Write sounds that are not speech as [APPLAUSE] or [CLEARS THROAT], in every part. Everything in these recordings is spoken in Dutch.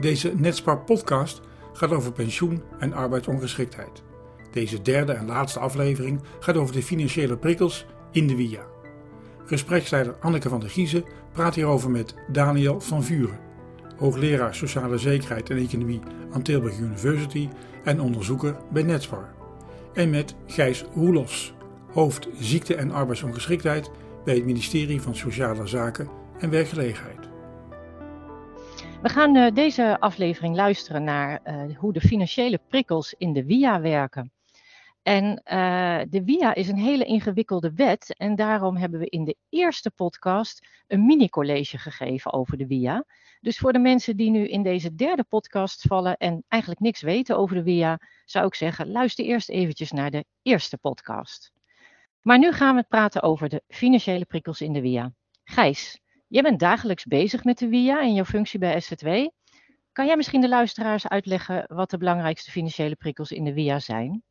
Deze Netspar podcast gaat over pensioen en arbeidsongeschiktheid. Deze derde en laatste aflevering gaat over de financiële prikkels in de WIA. Gespreksleider Anneke van der Giezen praat hierover met Daniel van Vuren, hoogleraar sociale zekerheid en economie aan Tilburg University en onderzoeker bij Netspar. En met Gijs Roelofs, hoofd ziekte en arbeidsongeschiktheid bij het ministerie van Sociale Zaken en Werkgelegenheid. We gaan uh, deze aflevering luisteren naar uh, hoe de financiële prikkels in de WIA werken. En uh, de WIA is een hele ingewikkelde wet en daarom hebben we in de eerste podcast een mini-college gegeven over de WIA. Dus voor de mensen die nu in deze derde podcast vallen en eigenlijk niks weten over de WIA, zou ik zeggen, luister eerst eventjes naar de eerste podcast. Maar nu gaan we praten over de financiële prikkels in de WIA. Gijs, Jij bent dagelijks bezig met de WIA in jouw functie bij SZW. Kan jij misschien de luisteraars uitleggen wat de belangrijkste financiële prikkels in de WIA zijn?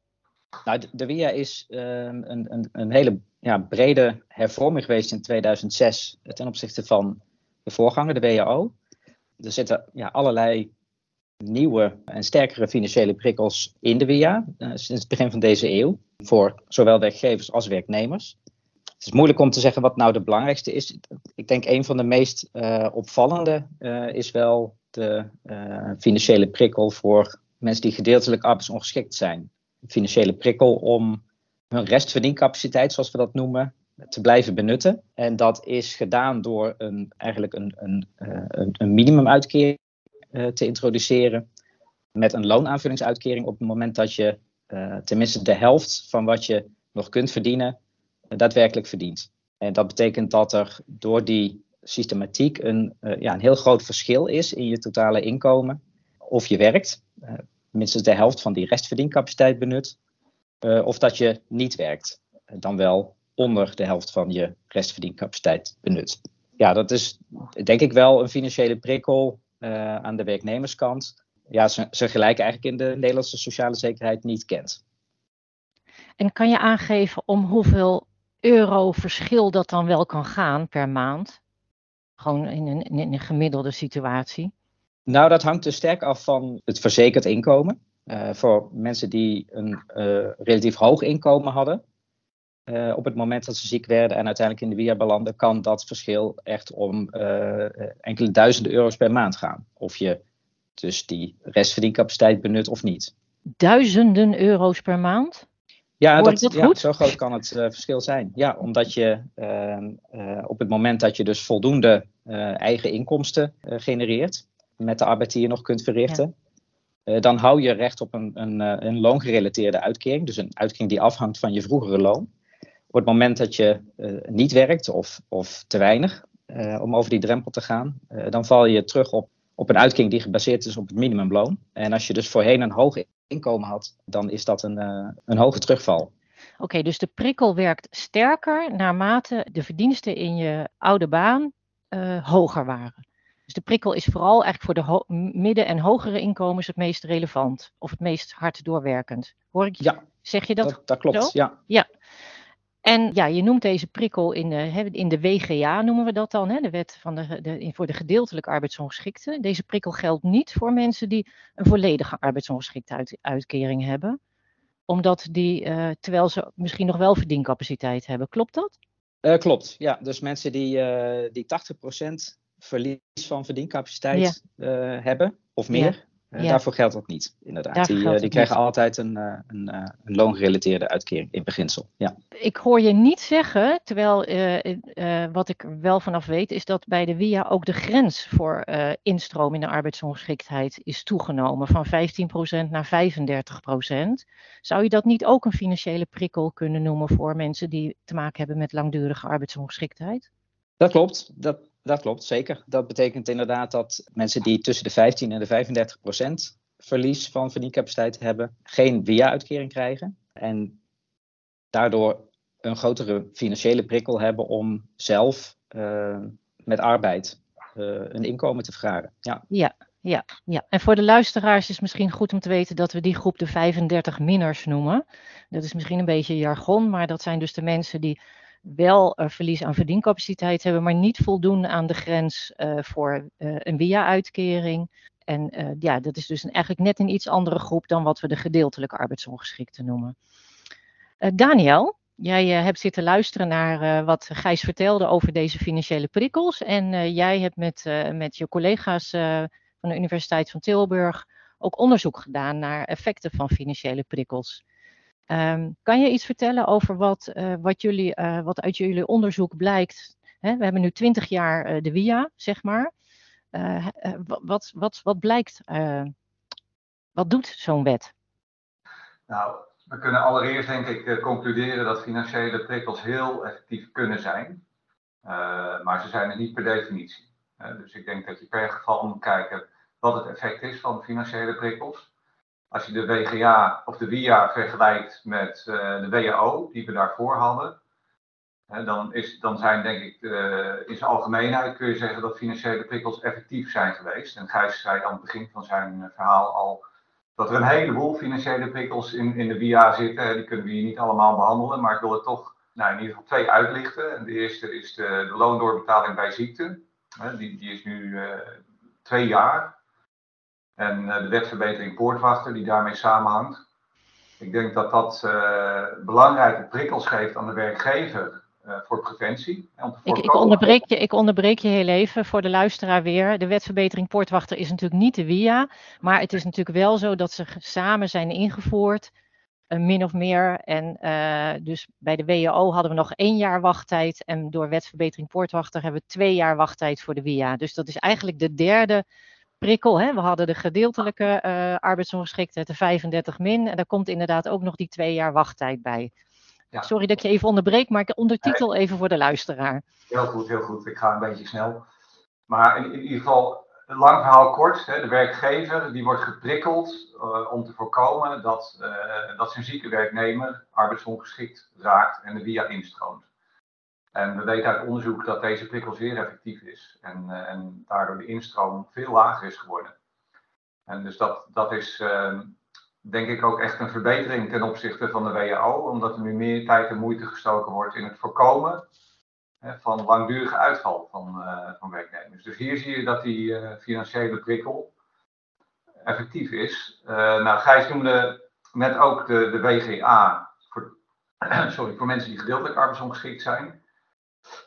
Nou, de, WIA is um, een, een, een, hele ja, brede hervorming geweest in 2006 ten opzichte van de voorganger, de WAO. Er zitten ja, allerlei nieuwe en sterkere financiële prikkels in de WIA uh, sinds het begin van deze eeuw voor zowel werkgevers als werknemers. Het is moeilijk om te zeggen wat nou de belangrijkste is. Ik denk een van de meest uh, opvallende uh, is wel de uh, financiële prikkel voor mensen die gedeeltelijk arbeidsongeschikt zijn. Een financiële prikkel om hun restverdiencapaciteit, zoals we dat noemen, te blijven benutten. En dat is gedaan door een, eigenlijk een, een, een, een minimumuitkering te introduceren met een loonaanvullingsuitkering op het moment dat je tenminste de helft van wat je nog kunt verdienen daadwerkelijk verdient. En dat betekent dat er door die systematiek een, uh, ja, een heel groot verschil is in je totale inkomen. Of je werkt, uh, minstens de helft van die restverdiencapaciteit benut, uh, of dat je niet werkt, dan wel onder de helft van je restverdiencapaciteit benut. Ja, dat is denk ik wel een financiële prikkel aan de werknemerskant. Ja, ze, ze gelijk eigenlijk in de Nederlandse sociale zekerheid niet kent. En kan je aangeven om hoeveel euro verschil dat dan wel kan gaan per maand? Gewoon in een, in een gemiddelde situatie. Nou, dat hangt dus sterk af van het verzekerd inkomen. Uh, voor mensen die een uh, relatief hoog inkomen hadden, uh, op het moment dat ze ziek werden en uiteindelijk in de WIA belanden, kan dat verschil echt om enkele duizenden euro's per maand gaan. Of je dus die restverdiencapaciteit benut of niet. Duizenden euro's per maand? Ja, dat, dat ja, zo groot kan het uh, verschil zijn. Ja, omdat je uh, uh, op het moment dat je dus voldoende eigen inkomsten genereert met de arbeid die je nog kunt verrichten, ja. dan hou je recht op een, een, een, loongerelateerde uitkering, dus een uitkering die afhangt van je vroegere loon. Op het moment dat je niet werkt of, of te weinig om over die drempel te gaan, dan val je terug op, op een uitkering die gebaseerd is op het minimumloon. En als je dus voorheen een hoog inkomen had, dan is dat een, uh, een hoge terugval. Oké, okay, dus de prikkel werkt sterker naarmate de verdiensten in je oude baan uh, hoger waren. Dus de prikkel is vooral eigenlijk voor de midden- en hogere inkomens het meest relevant of het meest hard doorwerkend. Hoor ik? Ja. Zeg je dat? Dat, dat klopt, zo? ja. Ja. En ja, je noemt deze prikkel in de, in de WGA, noemen we dat dan, hè, de wet van de, de, voor de gedeeltelijk arbeidsongeschikte. Deze prikkel geldt niet voor mensen die een volledige arbeidsongeschikte hebben. Omdat die, uh, terwijl ze misschien nog wel verdiencapaciteit hebben. Klopt dat? Uh, klopt, ja. Dus mensen die, uh, die 80% verlies van verdiencapaciteit ja. hebben, of meer, ja. Uh, ja. Daarvoor geldt dat niet, inderdaad. die, uh, die krijgen niet. altijd een, uh, een, een, loongerelateerde uitkering in beginsel. Ja. Ik hoor je niet zeggen, terwijl wat ik wel vanaf weet, is dat bij de WIA ook de grens voor instroom in de arbeidsongeschiktheid is toegenomen van 15% naar 35%. Zou je dat niet ook een financiële prikkel kunnen noemen voor mensen die te maken hebben met langdurige arbeidsongeschiktheid? Dat klopt. Dat, dat klopt, zeker. Dat betekent inderdaad dat mensen die tussen de 15 en de 35 procent verlies van verdiencapaciteit hebben, geen WIA-uitkering krijgen. En daardoor een grotere financiële prikkel hebben om zelf uh, met arbeid uh, een inkomen te vergaren. Ja. ja. Ja, ja, en voor de luisteraars is het misschien goed om te weten dat we die groep de 35 minners noemen. Dat is misschien een beetje jargon, maar dat zijn dus de mensen die wel uh, verlies aan verdiencapaciteit hebben, maar niet voldoen aan de grens uh, voor uh, een WIA-uitkering. En ja, dat is dus een, eigenlijk net een iets andere groep dan wat we de gedeeltelijke arbeidsongeschikten noemen. Daniel, jij hebt zitten luisteren naar wat Gijs vertelde over deze financiële prikkels. En jij hebt met, met je collega's van de Universiteit van Tilburg ook onderzoek gedaan naar effecten van financiële prikkels. Um, kan je iets vertellen over wat, wat, jullie, wat uit jullie onderzoek blijkt? We hebben nu twintig jaar de WIA, zeg maar. Wat, wat, wat blijkt, wat doet zo'n wet? Nou, we kunnen allereerst denk ik concluderen dat financiële prikkels heel effectief kunnen zijn. Maar ze zijn er niet per definitie. dus ik denk dat je per geval moet kijken wat het effect is van financiële prikkels. Als je de WGA of de WIA vergelijkt met de WAO die we daarvoor hadden, dan, is, dan zijn denk ik in zijn algemeenheid kun je zeggen dat financiële prikkels effectief zijn geweest. En Gijs zei aan het begin van zijn eh, verhaal al dat er een heleboel financiële prikkels in, in de WIA zitten. Die kunnen we hier niet allemaal behandelen, maar ik wil er toch nou, in ieder geval twee uitlichten. En de eerste is de, loondoorbetaling bij ziekte. Die, die is nu uh, twee jaar. En uh, de wetverbetering poortwachter die daarmee samenhangt. Ik denk dat dat uh, belangrijke prikkels geeft aan de werkgever uh, voor preventie. Ik, ik, onderbreek je, ik onderbreek je heel even voor de luisteraar weer. De wetverbetering Poortwachter is natuurlijk niet de WIA, maar het is natuurlijk wel zo dat ze samen zijn ingevoerd, uh, min of meer. En dus bij de WAO hadden we nog één jaar wachttijd en door wetverbetering Poortwachter hebben we twee jaar wachttijd voor de WIA. Dus dat is eigenlijk de derde prikkel. Hè? We hadden de gedeeltelijke arbeidsongeschiktheid, de 35 min, en daar komt inderdaad ook nog die twee jaar wachttijd bij. Ja. Sorry dat ik je even onderbreek, maar ik ondertitel even voor de luisteraar. Heel goed, heel goed. Ik ga een beetje snel. Maar in, in ieder geval, lang verhaal kort. Hè, de werkgever die wordt geprikkeld uh, om te voorkomen dat, uh, dat zijn zieke werknemer arbeidsongeschikt raakt en de via instroomt. En we weten uit onderzoek dat deze prikkel zeer effectief is en, uh, en daardoor de instroom veel lager is geworden. En dus dat, dat is ehm, denk ik ook echt een verbetering ten opzichte van de WHO, omdat er nu meer tijd en moeite gestoken wordt in het voorkomen hè, van langdurige uitval van, uh, van werknemers. Dus hier zie je dat die uh, financiële prikkel effectief is. Nou, Gijs noemde net ook de, de WGA voor, [CLEARS THROAT] sorry, voor mensen die gedeeltelijk arbeidsongeschikt zijn.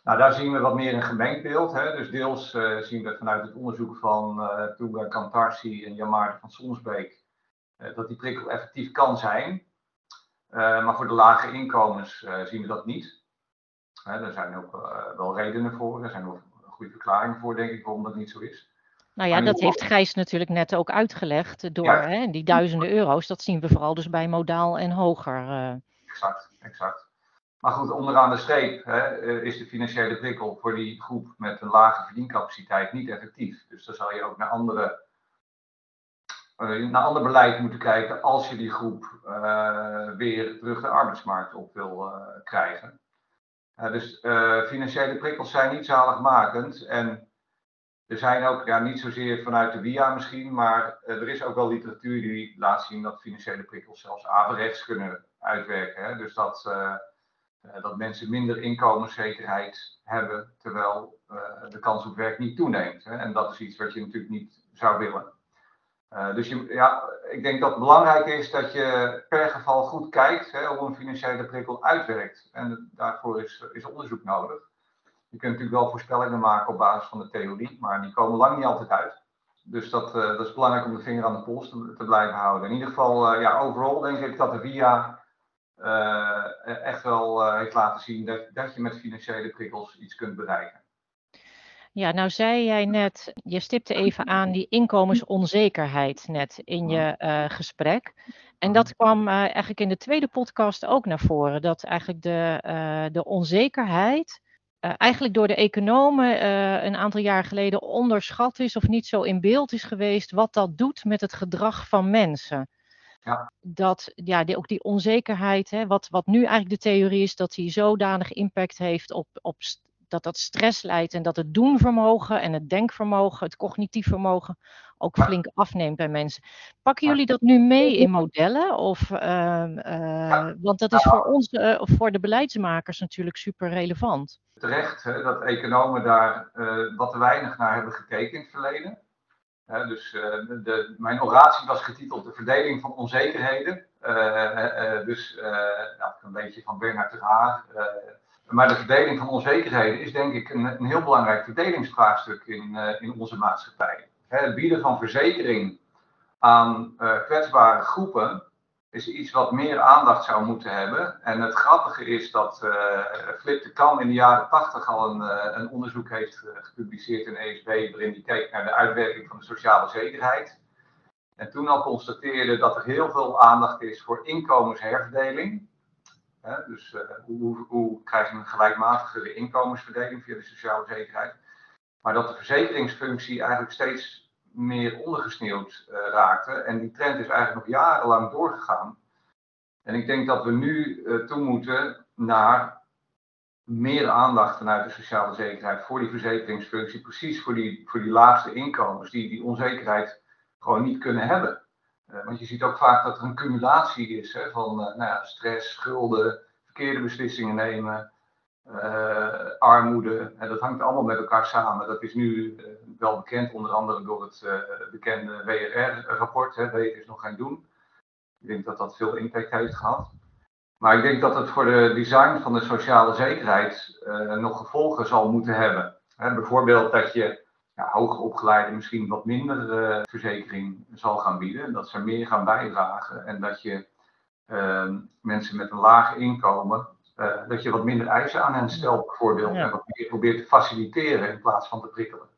Nou, daar zien we wat meer een gemengd beeld. Hè. Dus deels zien we vanuit het onderzoek van uh, Tuga Kantarsi en Jan van Sonsbeek eh, dat die prikkel effectief kan zijn. Eh, maar voor de lage inkomens eh, zien we dat niet. daar zijn ook wel redenen voor. Er zijn ook goede verklaringen voor, denk ik, waarom dat niet zo is. Nou ja, dat heeft Gijs natuurlijk net ook uitgelegd door ja. hè, die duizenden euro's. Dat zien we vooral dus bij modaal en hoger. Exact, exact. Maar goed, onderaan de streep hè, is de financiële prikkel voor die groep met een lage verdiencapaciteit niet effectief. Dus dan zal je ook naar andere uh, naar ander beleid moeten kijken als je die groep uh, weer terug de arbeidsmarkt op wil krijgen. dus financiële prikkels zijn niet zaligmakend. En er zijn ook, ja, niet zozeer vanuit de WIA misschien, maar er is ook wel literatuur die laat zien dat financiële prikkels zelfs averechts kunnen uitwerken. Hè? Dus dat, dat mensen minder inkomenszekerheid hebben, terwijl de kans op werk niet toeneemt. Hè? En dat is iets wat je natuurlijk niet zou willen. Uh, dus ja, ik denk dat het belangrijk is dat je per geval goed kijkt hè, hoe een financiële prikkel uitwerkt. En daarvoor is, is onderzoek nodig. Je kunt natuurlijk wel voorspellingen maken op basis van de theorie, maar die komen lang niet altijd uit. Dus dat, is belangrijk om de vinger aan de pols te, blijven houden. In ieder geval, ja, overal denk ik dat de VIA echt wel heeft laten zien dat, dat je met financiële prikkels iets kunt bereiken. Ja, nou zei jij net, je stipte even aan die inkomensonzekerheid net in je uh, gesprek. En dat kwam uh, eigenlijk in de tweede podcast ook naar voren. Dat eigenlijk de, uh, de onzekerheid eigenlijk door de economen een aantal jaar geleden onderschat is of niet zo in beeld is geweest wat dat doet met het gedrag van mensen. Ja. Dat ja, die, ook die onzekerheid, hè, wat, wat nu eigenlijk de theorie is, dat die zodanig impact heeft op, op dat dat stress leidt en dat het doenvermogen en het denkvermogen, het cognitief vermogen ook flink afneemt bij mensen. Pakken jullie dat nu mee in modellen? Of, uh, uh, want dat is voor ons, uh, voor de beleidsmakers natuurlijk super relevant. Terecht hè, dat economen daar wat te weinig naar hebben gekeken in het verleden. Dus de, mijn oratie was getiteld De verdeling van onzekerheden. dus nou, een beetje van Bernard de Haar. maar de verdeling van onzekerheden is denk ik een, een heel belangrijk verdelingsvraagstuk in, in onze maatschappij. het bieden van verzekering aan kwetsbare groepen is iets wat meer aandacht zou moeten hebben. En het grappige is dat uh, Flip de Kam in de jaren 80 al een, uh, een onderzoek heeft uh, gepubliceerd in ESB, waarin hij keek naar de uitwerking van de sociale zekerheid. En toen al constateerde dat er heel veel aandacht is voor inkomensherverdeling. dus hoe, hoe krijg je een gelijkmatigere inkomensverdeling via de sociale zekerheid? Maar dat de verzekeringsfunctie eigenlijk steeds meer ondergesneeuwd uh, raakte. En die trend is eigenlijk nog jarenlang doorgegaan. En ik denk dat we nu uh, toe moeten naar meer aandacht vanuit de sociale zekerheid voor die verzekeringsfunctie, precies voor die, voor die laagste inkomens, die die onzekerheid gewoon niet kunnen hebben. Uh, want je ziet ook vaak dat er een cumulatie is hè, van nou ja, stress, schulden, verkeerde beslissingen nemen, armoede. En dat hangt allemaal met elkaar samen. Dat is nu wel bekend, onder andere door het uh, bekende WRR-rapport. Weten is nog geen doen. Ik denk dat dat veel impact heeft gehad. Maar ik denk dat het voor de design van de sociale zekerheid nog gevolgen zal moeten hebben. Hè, bijvoorbeeld dat je ja, hoger opgeleiden misschien wat minder verzekering zal gaan bieden. Dat ze meer gaan bijdragen. En dat je mensen met een laag inkomen dat je wat minder eisen aan hen stelt, bijvoorbeeld. En wat meer probeert te faciliteren in plaats van te prikkelen.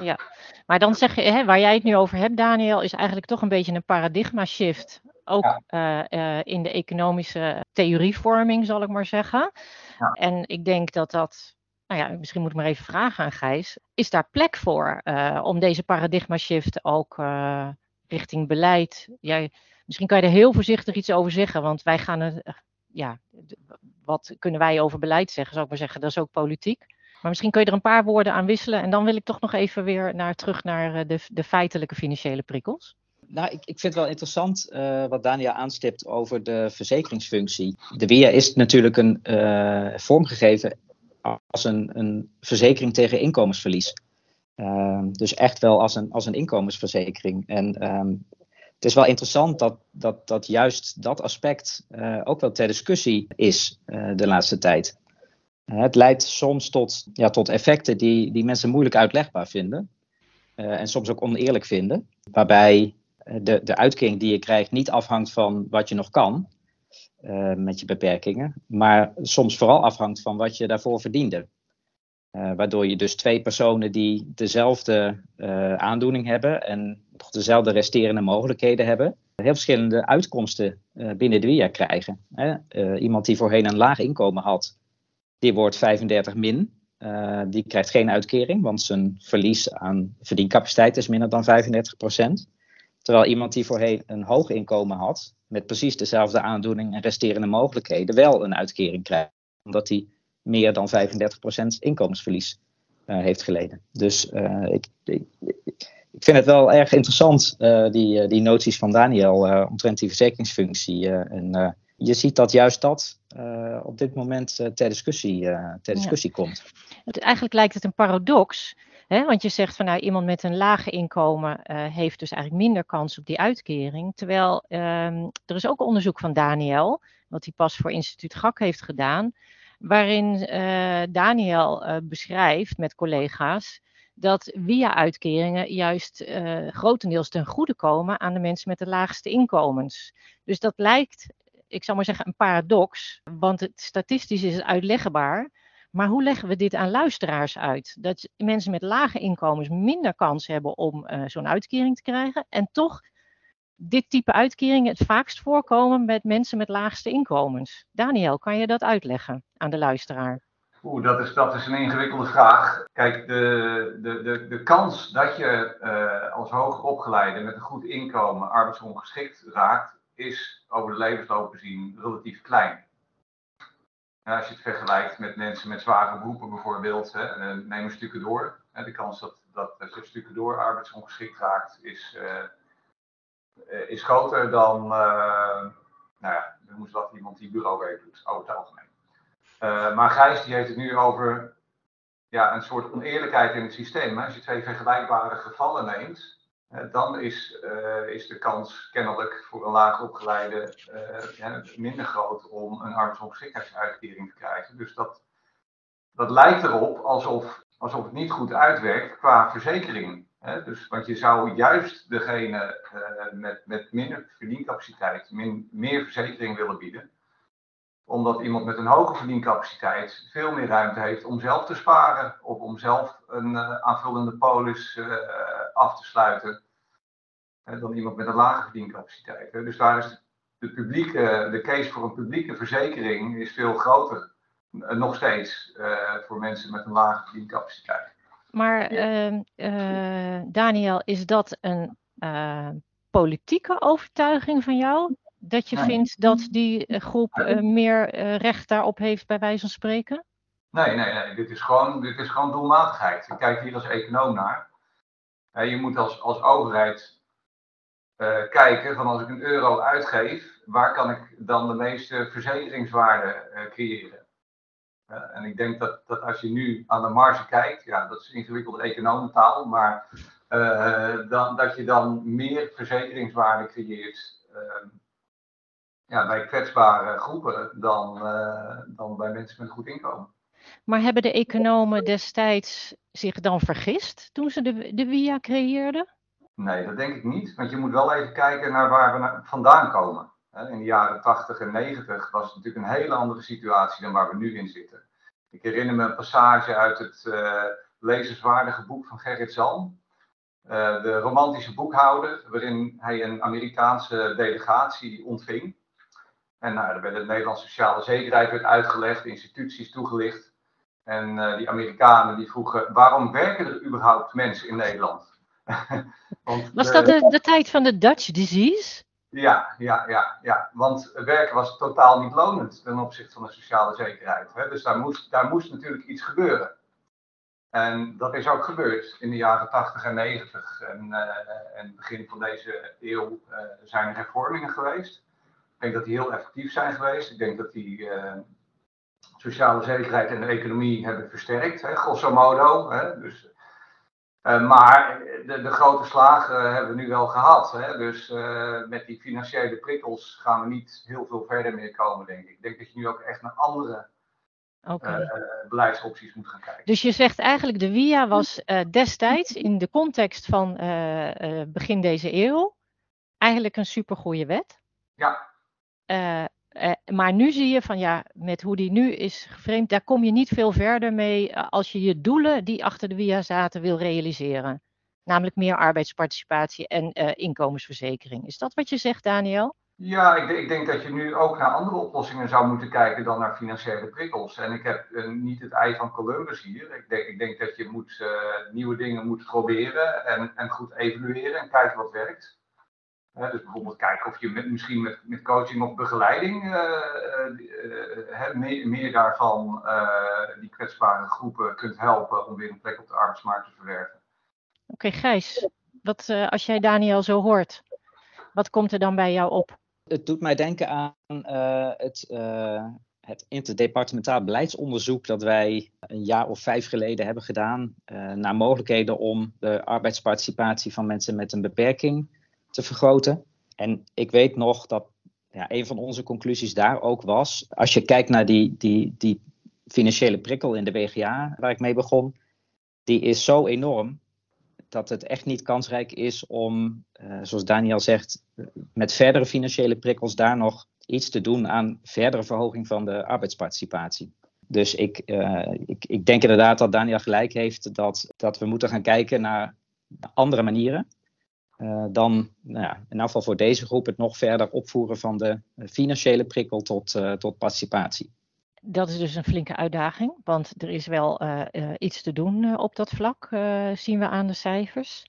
Ja, maar dan zeg je, hè, waar jij het nu over hebt, Daniel, is eigenlijk toch een beetje een paradigma shift. Ook ja. uh, uh, in de economische theorievorming, zal ik maar zeggen. Ja. En ik denk dat dat, nou ja, misschien moet ik maar even vragen aan Gijs. Is daar plek voor om deze paradigma shift ook richting beleid? Jij, misschien kan je er heel voorzichtig iets over zeggen, want wij gaan het ja, wat kunnen wij over beleid zeggen, zou ik maar zeggen. Dat is ook politiek. Maar misschien kun je er een paar woorden aan wisselen. En dan wil ik toch nog even weer naar, terug naar eh, de, de feitelijke financiële prikkels. Nou, ik, ik vind het wel interessant uh, wat Daniel aanstipt over de verzekeringsfunctie. De WIA is natuurlijk een, uh, vormgegeven als een, een verzekering tegen inkomensverlies. Uh, dus echt wel als een, als een inkomensverzekering. En um, het is wel interessant dat, dat, dat juist dat aspect ook wel ter discussie is de laatste tijd. Uh, het leidt soms tot, ja, tot effecten die, die mensen moeilijk uitlegbaar vinden. en soms ook oneerlijk vinden. Waarbij de, de uitkering die je krijgt niet afhangt van wat je nog kan met je beperkingen. Maar soms vooral afhangt van wat je daarvoor verdiende. Waardoor je dus twee personen die dezelfde aandoening hebben en toch dezelfde resterende mogelijkheden hebben, heel verschillende uitkomsten binnen de WIA krijgen. Iemand die voorheen een laag inkomen had, die wordt 35 min. die krijgt geen uitkering, want zijn verlies aan verdiencapaciteit is minder dan 35% Terwijl iemand die voorheen een hoog inkomen had, met precies dezelfde aandoening en resterende mogelijkheden, wel een uitkering krijgt. Omdat hij meer dan 35% inkomensverlies uh, heeft geleden. Dus uh, ik, ik, vind het wel erg interessant, die, die noties van Daniel omtrent die verzekeringsfunctie. en je ziet dat juist dat op dit moment ter discussie, ter discussie ja. komt. Het, eigenlijk lijkt het een paradox. Hè? Want je zegt van nou, iemand met een lage inkomen heeft dus eigenlijk minder kans op die uitkering. Terwijl ehm, er is ook onderzoek van Daniel, wat hij pas voor instituut GAK heeft gedaan waarin Daniel beschrijft met collega's dat via-uitkeringen juist uh, grotendeels ten goede komen aan de mensen met de laagste inkomens. Dus dat lijkt, ik zou maar zeggen, een paradox, want het, statistisch is het uitlegbaar. Maar hoe leggen we dit aan luisteraars uit? Dat mensen met lage inkomens minder kans hebben om zo'n uitkering te krijgen en toch dit type uitkeringen het vaakst voorkomen met mensen met laagste inkomens. Daniel, kan je dat uitleggen aan de luisteraar? Oeh, dat is, dat is een ingewikkelde vraag. Kijk, de, de, de, de kans dat je uh, als hoger opgeleide met een goed inkomen arbeidsongeschikt raakt, is over de levensloop gezien relatief klein. Als je het vergelijkt met mensen met zware beroepen bijvoorbeeld, hè, neem een stukje door. Hè, de kans dat, dat een stukje door arbeidsongeschikt raakt is, uh, uh, is groter dan, uh, nou ja, wat, iemand die bureauwerk doet, over het algemeen. Maar Gijs die heeft het nu over ja, een soort oneerlijkheid in het systeem. Als je twee vergelijkbare gevallen neemt, dan is, is de kans kennelijk voor een laag opgeleide minder groot om een arbeidsongeschiktheidsuitkering te krijgen. Dus dat, dat lijkt erop alsof, alsof het niet goed uitwerkt qua verzekering. Dus, want je zou juist degene met, met minder verdiencapaciteit min, meer verzekering willen bieden omdat iemand met een hoge verdiencapaciteit veel meer ruimte heeft om zelf te sparen of om zelf een aanvullende polis uh, af te sluiten hè, dan iemand met een lage verdiencapaciteit. Hè. Dus daar is de, publieke, de case voor een publieke verzekering is veel groter. Uh, nog steeds voor mensen met een lage verdiencapaciteit. Maar ehm, Daniel, is dat een politieke overtuiging van jou? dat je vindt dat die eh, groep uh, meer uh, recht daarop heeft, bij wijze van spreken? Nee, nee, nee. Dit is gewoon, dit is gewoon doelmatigheid. Ik kijk hier als econoom naar. Je moet als, als overheid kijken van als ik een euro uitgeef, waar kan ik dan de meeste verzekeringswaarde creëren? en ik denk dat, dat als je nu aan de marge kijkt, ja, dat is ingewikkelde economentaal, maar dan, dat je dan meer verzekeringswaarde creëert ehm, ja, bij kwetsbare groepen dan, dan bij mensen met goed inkomen. Maar hebben de economen destijds zich dan vergist toen ze de, de WIA creëerden? Nee, dat denk ik niet. Want je moet wel even kijken naar waar we vandaan komen. In de jaren 80 en 90 was het natuurlijk een hele andere situatie dan waar we nu in zitten. Ik herinner me een passage uit het uh, lezerswaardige boek van Gerrit Zalm. Uh, de romantische boekhouder, waarin hij een Amerikaanse delegatie ontving. En nou, er werd de Nederlandse sociale zekerheid werd uitgelegd, instituties toegelicht. En uh, die Amerikanen die vroegen, waarom werken er überhaupt mensen in Nederland? [LAUGHS] Want was dat de, de, tijd van de Dutch disease? Ja, ja, ja, ja, want werken was totaal niet lonend ten opzichte van de sociale zekerheid. Hè? Dus daar moest, daar moest natuurlijk iets gebeuren. En dat is ook gebeurd in de jaren 80 en 90. En, uh, en begin van deze eeuw uh, zijn er hervormingen geweest. Ik denk dat die heel effectief zijn geweest. Ik denk dat die uh, sociale zekerheid en de economie hebben versterkt, hè, grosso modo. Hè, dus, uh, maar de, de, grote slagen hebben we nu wel gehad. Hè, dus uh, met die financiële prikkels gaan we niet heel veel verder meer komen, denk ik. Ik denk dat je nu ook echt naar andere okay. beleidsopties moet gaan kijken. Dus je zegt eigenlijk de WIA was destijds in de context van begin deze eeuw eigenlijk een supergoeie wet. Ja. Uh, maar nu zie je van ja, met hoe die nu is geframed, daar kom je niet veel verder mee als je je doelen die achter de WIA zaten wil realiseren. Namelijk meer arbeidsparticipatie en uh, inkomensverzekering. Is dat wat je zegt, Daniel? Ja, ik, ik, denk dat je nu ook naar andere oplossingen zou moeten kijken dan naar financiële prikkels. En ik heb niet het ei van Columbus hier. Ik denk, ik denk dat je moet, nieuwe dingen moet proberen en, en goed evalueren en kijken wat werkt dus bijvoorbeeld kijken of je met, misschien met, met coaching of begeleiding uh, uh, meer, meer, daarvan die kwetsbare groepen kunt helpen om weer een plek op de arbeidsmarkt te verwerven. Oké, okay, Gijs, wat, als jij Daniel zo hoort, wat komt er dan bij jou op? Het doet mij denken aan het, het interdepartementaal beleidsonderzoek dat wij een jaar of vijf geleden hebben gedaan naar mogelijkheden om de arbeidsparticipatie van mensen met een beperking te vergroten. En ik weet nog dat ja, een van onze conclusies daar ook was, als je kijkt naar die, die, die financiële prikkel in de WGA, waar ik mee begon, die is zo enorm dat het echt niet kansrijk is om, uh, zoals Daniel zegt, met verdere financiële prikkels daar nog iets te doen aan verdere verhoging van de arbeidsparticipatie. Dus ik, uh, ik, ik denk inderdaad dat Daniel gelijk heeft dat, dat we moeten gaan kijken naar andere manieren. Uh, dan nou ja, in geval voor deze groep het nog verder opvoeren van de financiële prikkel tot, uh, tot participatie. Dat is dus een flinke uitdaging, want er is wel uh, iets te doen op dat vlak, zien we aan de cijfers.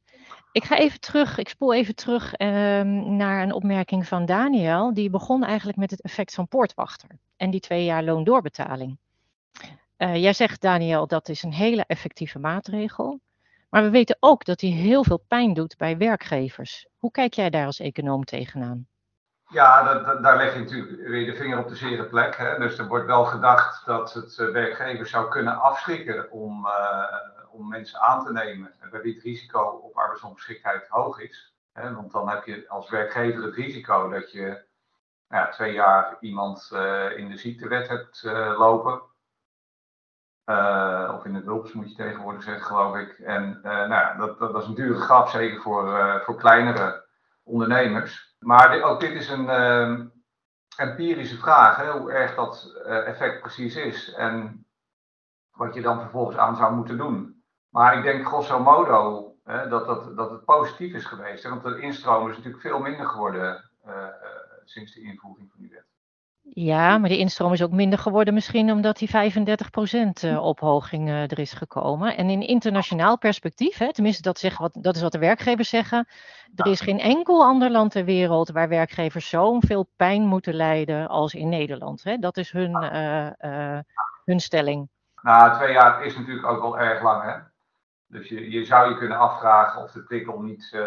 Ik ga even terug, ik spoel even terug ehm, naar een opmerking van Daniel. Die begon eigenlijk met het effect van poortwachter en die twee jaar loondoorbetaling. jij zegt, Daniel, dat is een hele effectieve maatregel. Maar we weten ook dat hij heel veel pijn doet bij werkgevers. Hoe kijk jij daar als econoom tegenaan? Ja, dat, daar leg je natuurlijk weer de vinger op de zere plek. Hè. Dus er wordt wel gedacht dat het uh, werkgevers zou kunnen afschrikken om, uh, om mensen aan te nemen bij wie het risico op arbeidsongeschiktheid hoog is. Hè, want dan heb je als werkgever het risico dat je nou twee jaar iemand in de ziektewet hebt lopen. Uh, of in het hulps moet je tegenwoordig zeggen, geloof ik. En nou ja, dat, dat, een dure grap, zeker voor, voor kleinere ondernemers. Maar ook dit is een ehm, empirische vraag, hè, hoe erg dat effect precies is. En wat je dan vervolgens aan zou moeten doen. Maar ik denk grosso modo dat, dat, dat het positief is geweest. Want de instroom is natuurlijk veel minder geworden sinds de invoering van die wet. Ja, maar de instroom is ook minder geworden misschien omdat die 35% eh, ophoging uh, er is gekomen. En in internationaal perspectief, hè, tenminste dat, zeggen wat, dat is wat de werkgevers zeggen, er is geen enkel ander land ter wereld waar werkgevers zoveel pijn moeten lijden als in Nederland. Hè. Dat is hun, uh, hun stelling. Nou, twee jaar is natuurlijk ook wel erg lang. Hè? Dus je, je zou je kunnen afvragen of de prikkel niet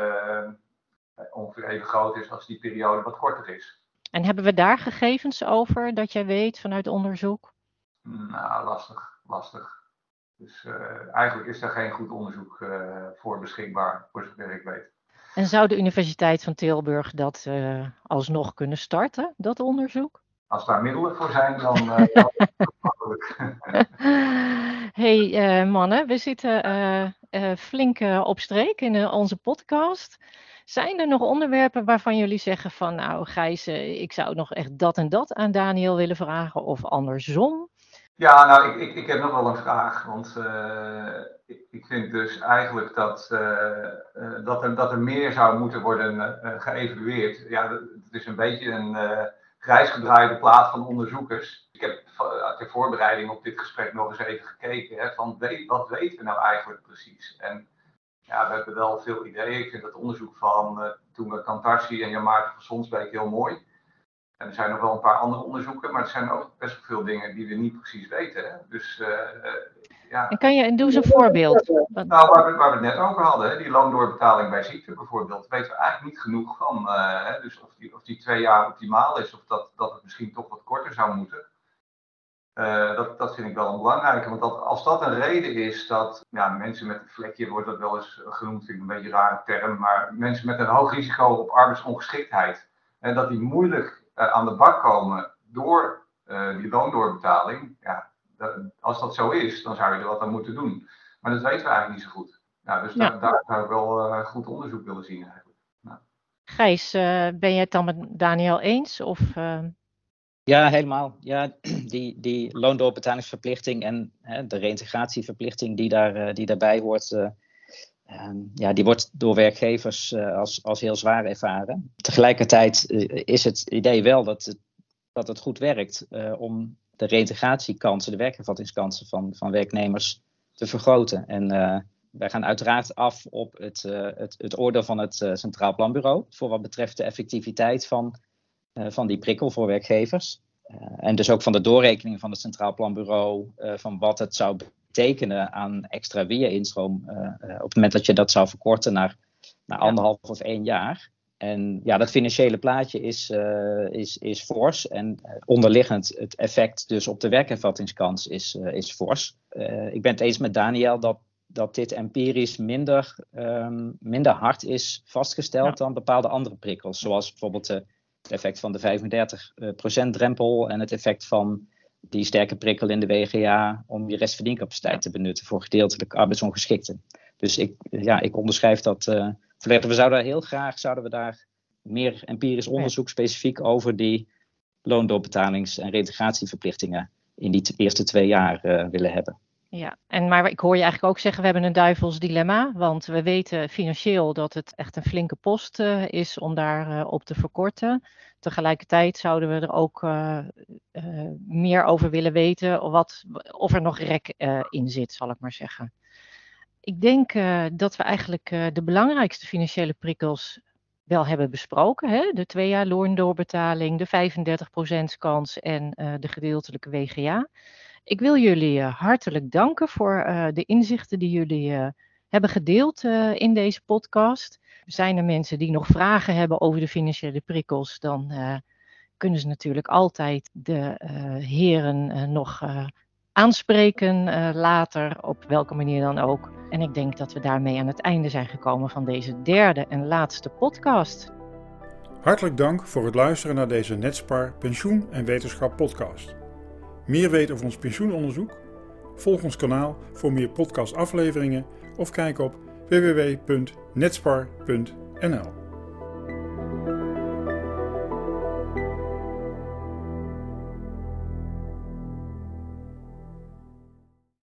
ongeveer even groot is als die periode wat korter is. En hebben we daar gegevens over dat jij weet vanuit onderzoek? Nou, lastig, lastig. Dus uh, eigenlijk is er geen goed onderzoek uh, voor beschikbaar, voor zover ik weet. En zou de Universiteit van Tilburg dat uh, alsnog kunnen starten, dat onderzoek? Als daar middelen voor zijn, dan [LAUGHS] makkelijk. [LAUGHS] [LAUGHS] hey mannen, we zitten flink op streek in onze podcast. Zijn er nog onderwerpen waarvan jullie zeggen van nou Gijs, eh, ik zou nog echt dat en dat aan Daniel willen vragen of andersom? Ja, nou ik, ik, ik heb nog wel een vraag, want uh, ik, ik, vind dus eigenlijk dat, uh, dat, er, dat er meer zou moeten worden geëvalueerd. Ja, het is een beetje een grijsgedraaide plaat van onderzoekers. Ik heb ter voorbereiding op dit gesprek nog eens even gekeken hè, van wat weten we nou eigenlijk precies? En ja, we hebben wel veel ideeën. Ik vind het onderzoek van uh, toen Kantarsi en Jan Maarten van Sonsbeek heel mooi. En er zijn nog wel een paar andere onderzoeken, maar er zijn ook best wel veel dingen die we niet precies weten. Hè? Dus, uh, ja. En kan je, doe eens een voorbeeld. Nou, waar we, waar we het net over hadden, hè? die loondoorbetaling bij ziekte bijvoorbeeld, weten we eigenlijk niet genoeg van. Hè? Dus of die, of die twee jaar optimaal is, of dat, dat het misschien toch wat korter zou moeten. Uh, dat, dat vind ik wel een belangrijke. Want dat, als dat een reden is dat ja, mensen met een vlekje, wordt dat wel eens genoemd, vind ik een beetje een rare term, maar mensen met een hoog risico op arbeidsongeschiktheid, en dat die moeilijk uh, aan de bak komen door uh, die loondoorbetaling, ja, dat, als dat zo is, dan zou je er wat aan moeten doen. Maar dat weten we eigenlijk niet zo goed. Ja, dus ja. Daar, daar, zou ik wel goed onderzoek willen zien eigenlijk. Nou. Gijs, ben je het dan met Daniel eens? Of, ja, helemaal. Ja, [CLEARS THROAT] die, die loondoorbetalingsverplichting en hè, de reïntegratieverplichting die, daar, uh, die daarbij hoort, uh, um, ja, die wordt door werkgevers uh, als, als heel zwaar ervaren. Tegelijkertijd is het idee wel dat het, dat het goed werkt om de reïntegratiekansen, de werkervattingskansen van, van werknemers te vergroten. En wij gaan uiteraard af op het, het, het oordeel van het Centraal Planbureau voor wat betreft de effectiviteit van eh, van die prikkel voor werkgevers. Eh, en dus ook van de doorrekening van het Centraal Planbureau eh, van wat het zou betekenen aan extra weerinstroom op het moment dat je dat zou verkorten naar, naar anderhalf of één jaar. En ja, dat financiële plaatje is, uh, is, is fors. En onderliggend het effect dus op de werkervattingskans is, uh, is fors. Uh, ik ben het eens met Daniel dat, dat dit empirisch minder, um, minder hard is vastgesteld ja. dan bepaalde andere prikkels. Zoals bijvoorbeeld het effect van de 35% drempel en het effect van die sterke prikkel in de WGA om je restverdiencapaciteit te benutten voor gedeeltelijk arbeidsongeschikten. Dus ik, ja, ik onderschrijf dat volledig. We zouden heel graag zouden we daar meer empirisch onderzoek specifiek over die loondoorbetalings- en reintegratieverplichtingen in die eerste twee jaar uh, willen hebben. Ja, en maar ik hoor je eigenlijk ook zeggen, we hebben een duivels dilemma. Want we weten financieel dat het echt een flinke post uh, is om daar uh, op te verkorten. Tegelijkertijd zouden we er ook uh, meer over willen weten wat, of er nog rek in zit, zal ik maar zeggen. Ik denk dat we eigenlijk de belangrijkste financiële prikkels wel hebben besproken. Hè? De twee jaar loondoorbetaling, de 35% kans en de gedeeltelijke WGA. Ik wil jullie hartelijk danken voor de inzichten die jullie hebben gedeeld in deze podcast. Zijn er mensen die nog vragen hebben over de financiële prikkels, dan kunnen ze natuurlijk altijd de heren nog aanspreken uh, later, op welke manier dan ook. En ik denk dat we daarmee aan het einde zijn gekomen van deze derde en laatste podcast. Hartelijk dank voor het luisteren naar deze Netspar Pensioen en Wetenschap podcast. Meer weten over ons pensioenonderzoek? Volg ons kanaal voor meer podcastafleveringen of kijk op www.netspar.nl.